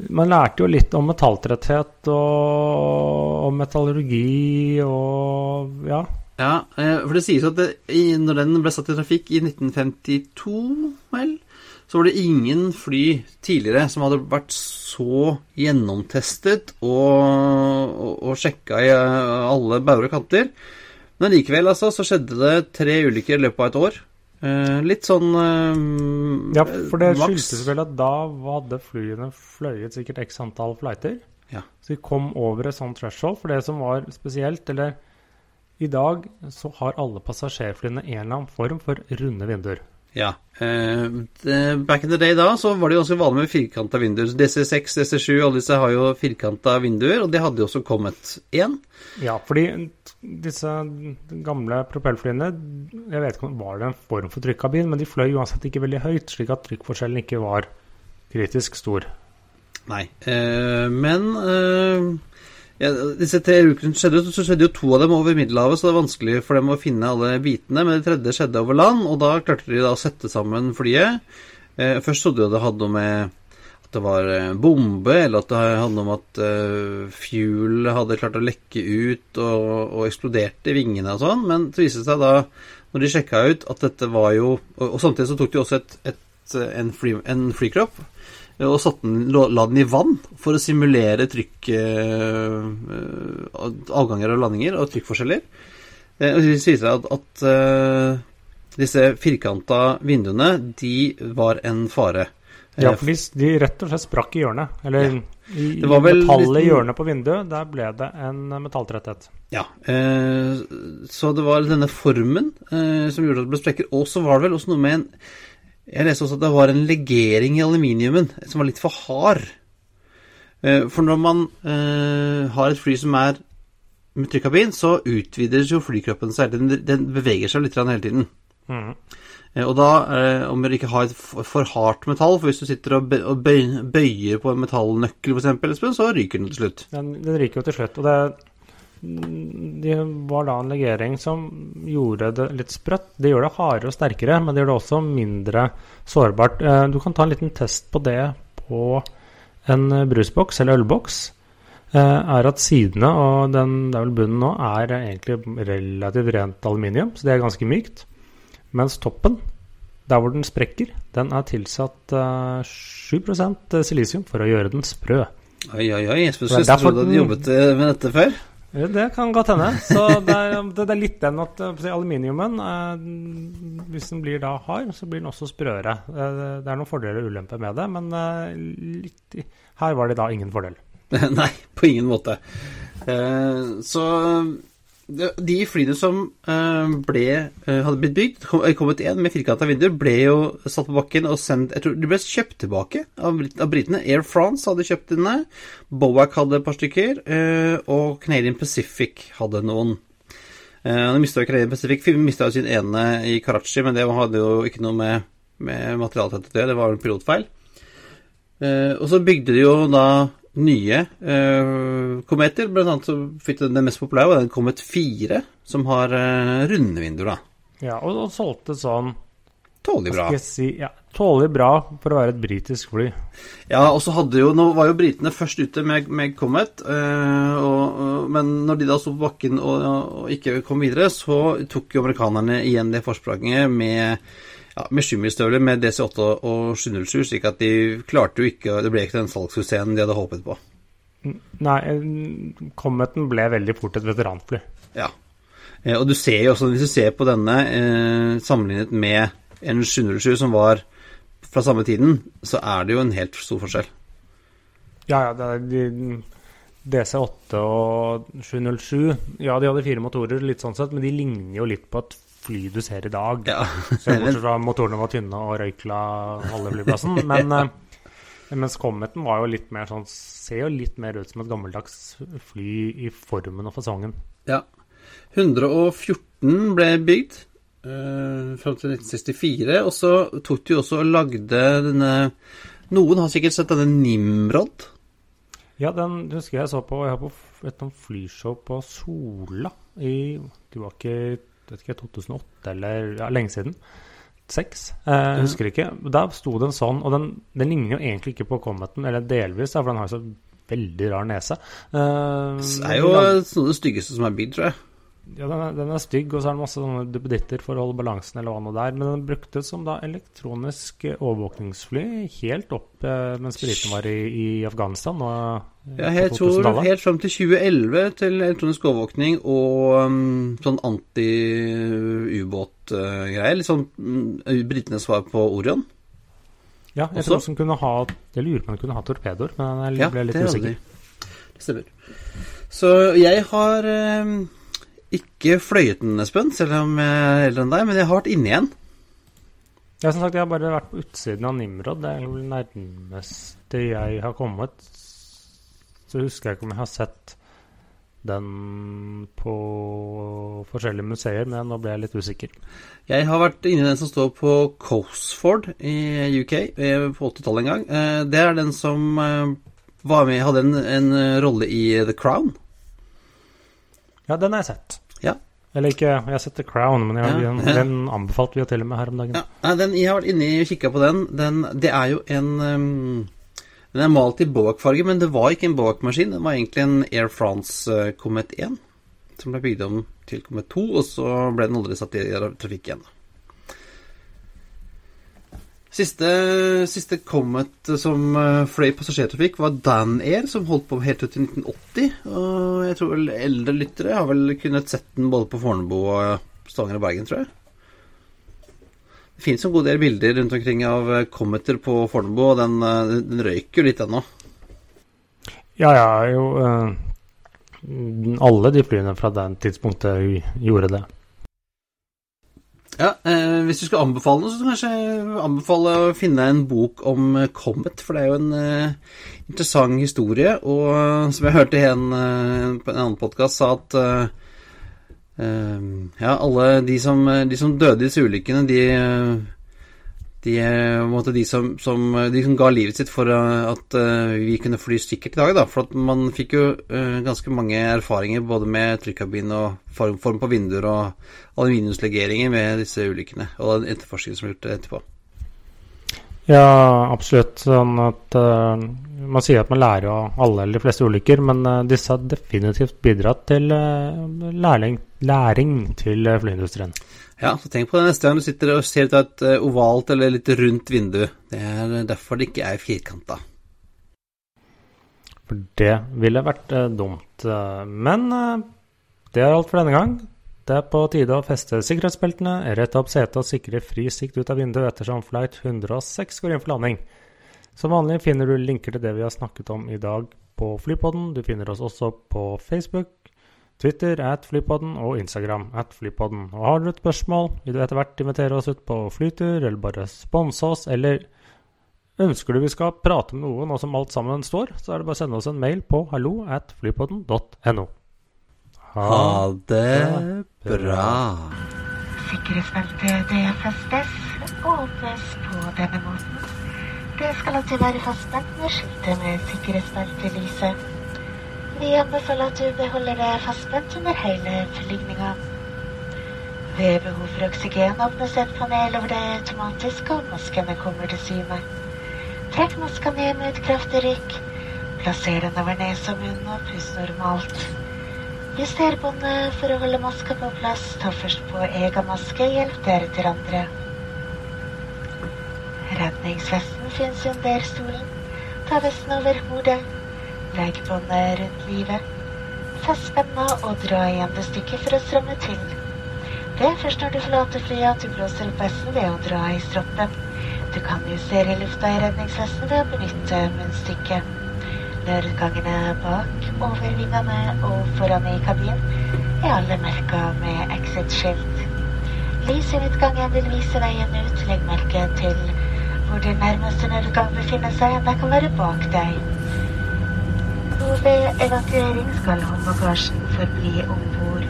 Man lærte jo litt om metalltretthet og og metallurgi og ja. Ja, eh, for det sies at det, når den ble satt i trafikk i 1952, vel, så var det ingen fly tidligere som hadde vært så gjennomtestet og, og, og sjekka i eh, alle bauger og kanter. Men likevel, altså, så skjedde det tre ulykker i løpet av et år. Eh, litt sånn eh, ja, for det skyldtes vel at da hadde flyene fløyet sikkert x antall flighter. Ja. Så vi kom over et sånt threshold. For det som var spesielt, eller i dag så har alle passasjerflyene en eller annen form for runde vinduer. Ja. eh, back in the day da, så var det jo ganske vanlig med firkanta vinduer. DC6, DC7, alle disse har jo firkanta vinduer, og det hadde jo også kommet én. Ja, fordi disse gamle propellflyene Jeg vet ikke om det var det en form for trykkabin, men de fløy uansett ikke veldig høyt, slik at trykkforskjellen ikke var kritisk stor. Nei. Eh, men eh, ja, disse tre ukene skjedde, så skjedde jo to av dem over Middelhavet, så det er vanskelig for dem å finne alle bitene. Men det tredje skjedde over land, og da klarte de da å sette sammen flyet. Eh, først trodde de det hadde noe med at det var eh, bombe, eller at det hadde noe med at eh, fuel hadde klart å lekke ut og, og eksploderte i vingene og sånn. Men så viste det seg da, når de sjekka ut, at dette var jo Og, og samtidig så tok de også et, et, en, fly, en flykropp og satte den, la den i vann for å simulere trykk eh, eh, Avganger og landinger og trykkforskjeller. Eh, og det viser seg at, at eh, disse firkanta vinduene, de var en fare. Eh, Ja, for de, de rett og slett sprakk i hjørnet. Eller Ja. i, i Det var metallet i hjørnet på vinduet, der ble det en metalltretthet. Ja. Eh, så det var denne formen eh, som gjorde at det ble sprekker. Og så var det vel også noe med en Jeg leste også at det var en legering i aluminiumen som var litt for hard. Eh, for når man eh, har et fly som er med trykkabin, så utvides jo flykroppen seg. Den, den beveger seg litt hele tiden. Mhm. Eh, Og da, om du ikke har et for, hardt metall, for hvis du sitter og, bø og bøy bøyer på en metallnøkkel f.eks., så ryker den til slutt. Den, den ryker jo til slutt. Og det, det var da en legering som gjorde det litt sprøtt. Det gjør det hardere og sterkere, men det gjør det også mindre sårbart. Eh, Du kan ta en liten test på det på en brusboks eller ølboks. eh, Er at sidene, og den, det er vel bunnen nå, er egentlig relativt rent aluminium, så det er ganske mykt. Mens toppen, der hvor den sprekker, den er tilsatt eh, 7% silisium for å gjøre den sprø. Oi, oi, oi. Jeg skulle at du hadde jobbet eh, med dette før. Det kan godt hende. Så det er, det er litt den at eh, aluminiumen eh, Hvis den blir da hard, så blir den også sprøere. Eh, Det er noen fordeler og ulemper med det, men litt, her var det da ingen fordel. Nei, på ingen måte. Så de- flyene som eh, ble, eh, hadde blitt bygd, kom, eh, kommet igjen med firkanta vinduer, ble jo satt på bakken og sendt Jeg tror de ble kjøpt tilbake av, britene. Air France hadde kjøpt denne. Bowack hadde et par stykker. og Canadian Pacific hadde noen. De mista jo Canadian Pacific. Mista jo sin ene i Karachi, men det hadde jo ikke noe med, med materialtetthet å gjøre. Det var jo en pilotfeil. Og så bygde de jo da nye uh, kometer. Blant annet så fikk den, den mest populære, og den Komet 4, som har uh, runde vinduer, da. Ja, og, og solgte sånn Tålelig bra. Si, ja, Tålelig bra for å være et britisk fly. Ja, og så hadde jo Nå var jo britene først ute med, med Comet, uh, og, uh, men når de da sto på bakken og, og, ikke kom videre, så tok jo amerikanerne igjen det forspranget med ja, med skimmelsstøvler med DC8 og 707, slik at de klarte jo ikke Det ble ikke den salgssuksessen de hadde håpet på. Nei, Cometen ble veldig fort et veteranfly. Ja. Eh, og du ser jo også, hvis du ser på denne eh, sammenlignet med en 707 som var fra samme tiden, så er det jo en helt stor forskjell. Ja, ja. Det er de, DC8 og 707 Ja, de hadde fire motorer, litt sånn sett, men de ligner jo litt på et fly du ser i dag. Ja. Bortsett fra motorene var tynne og røykla halve flyplassen. Men ja. Eh, mens Cometen var jo litt mer sånn Ser jo litt mer ut som et gammeldags fly i formen og fasongen. Ja. 114 ble bygd uh, fram til 1964, og så tok de også og lagde denne Noen har sikkert sett denne Nimrod? Ja, den husker jeg så på Jeg har på et flyshow på Sola i Det var ikke vet ikke, 2008 eller ja, lenge siden. Seks. Eh, jeg husker ikke. Da sto det en sånn, og den, den ligner jo egentlig ikke på Cometen, eller delvis, for den har jo så veldig rar nese. Eh, det er jo noe av det styggeste som er bygd, tror jeg. Ja, den er, den er, stygg, og så er det masse sånne duppeditter for å holde balansen, eller hva nå det er. Men den bruktes som da elektronisk overvåkningsfly helt opp eh, mens britene var i, i, Afghanistan. Og, ja, jeg tror helt fram til 2011 til elektronisk overvåkning og um, sånn anti-ubåtgreier. Uh, sånn um, britenes svar på Orion. Ja, jeg Også? tror de kunne ha Jeg lurer på om de kunne ha torpedoer, men jeg ble litt usikker. Det stemmer. Så jeg har um, ikke fløyet den, Espen, selv om jeg er eldre enn deg, men jeg har vært inne igjen. Ja, som sagt, jeg har bare vært på utsiden av Nimrod. Det er vel nærmeste jeg har kommet. Så husker jeg ikke om jeg har sett den på forskjellige museer, men nå ble jeg litt usikker. Jeg har vært inne i den som står på Cosford i UK eh, på 80-tallet en gang. Eh, det er den som eh, var med, hadde en, en rolle i The Crown. Ja, den har jeg sett. Ja. Eller ikke, jeg har sett The Crown, men har, ja, ja. den anbefalte vi jo til og med her om dagen. Ja, den, jeg har vært inne og kikka på den. den. Det er jo en um, Den er malt i Boak-farge, men det var ikke en Boak-maskin. Den var egentlig en Air France uh, Comet 1, som ble bygd om til Comet 2, og så ble den aldri satt i trafikk igjen. Siste, siste Comet som eh, fløy passasjertrafikk, var Dan Air, som holdt på helt ut til 1980. Og jeg tror vel eldre lyttere har vel kunnet sett den både på Fornebu og Stavanger og Bergen, tror jeg. Det finnes en god del bilder rundt omkring av eh, Cometer på Fornebu, og den, eh, den røyker jo litt ennå. Ja, ja, jo Alle de flyene fra den tidspunktet gjorde det. Ja, eh, Hvis du skal anbefale noe, så kanskje jeg anbefale å finne en bok om eh, Comet. For det er jo en eh, interessant historie. Og eh, som jeg hørte en eh, på en annen podkast sa at eh, ja, alle de som, de som, døde i disse ulykkene, de de, måte, de, som, som, de, som, ga livet sitt for at uh, vi kunne fly sikkert i dag. Da. For at man fikk jo uh, ganske mange erfaringer både med trykkabin og form, form, på vinduer og aluminiumslegeringer med disse ulykkene. Og den etterforskningen som ble gjort etterpå. Ja, absolutt. Sånn at uh, Man sier at man lærer av alle eller de fleste ulykker, men disse har definitivt bidratt til læring, læring til flyindustrien. Ja, så tenk på det neste gang du sitter og ser ut av et eh, ovalt eller litt rundt vindu. Det er derfor det ikke er firkanta. For det ville vært uh, dumt. Men det er alt for denne gang. Det er på tide å feste sikkerhetsbeltene, rette opp setet og sikre fri sikt ut av vinduet ettersom flight 106 går inn for landing. Som vanlig finner du linker til det vi har snakket om i dag på Flypodden. Du finner oss også på Facebook, Twitter at Flypodden og Instagram at Flypodden. Og har du et spørsmål, vil du etter hvert invitere oss ut på flytur, eller bare sponse oss, eller ønsker du vi skal prate med noen og som alt sammen står, så er det bare å sende oss en mail på hallo at flypodden.no. Ha det bra. Sikkerhetsbeltet det festes åpnes på denne måten. Det skal alltid være fastspent med skiltet med sikkerhetsbeltelyset. Vi anbefaler at du beholder deg fastspent under hele flygninga. Ved behov for oksygen åpnes et panel over deg automatisk, og maskene kommer til syne. Trekk maska ned med et kraftig rykk. Plasser den over nese og munn, og pust normalt. Juster båndet for å holde maska på plass. Ta først på egen maske, hjelp deretter andre. Redningsvesten finnes under stolen. Ta vesten over hodet. Legg båndet rundt livet. Fest spenna og dra igjen det stykket for å stramme til. Det er først når du forlater flyet at du blåser opp vesten ved å dra i stroppen. Du kan justere lufta i redningsvesten ved å benytte munnstykket. Nødutgangene bak, over vingene og foran i kabinen er alle merka med exit-skilt. Lys i midtgangen vil vise veien ut. Legg merke til hvor din nærmeste nødutgang befinner seg. Det kan være bak deg. Ved evakuering skal håndbagasjen forbli om bord.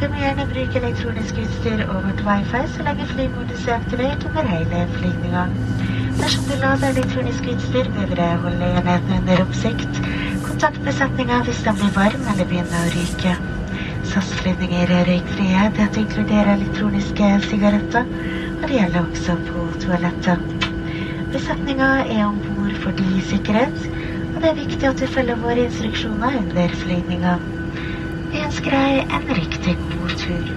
Du må gjerne bruke elektronisk utstyr og vårt wifi så lenge flymodus er aktivert under hele flygninga. Dersom du lader elektronisk utstyr, bør du holde enheten under oppsikt. Kontakt besetninga hvis den blir varm eller begynner å ryke. SAS-flyvninger er røykfrie. Dette inkluderer elektroniske sigaretter, og det gjelder også på toalettet. Besetninga er om bord fordi sikkerhet, og det er viktig at du følger våre instruksjoner under flygninga. Vi ønsker deg en riktig god tur.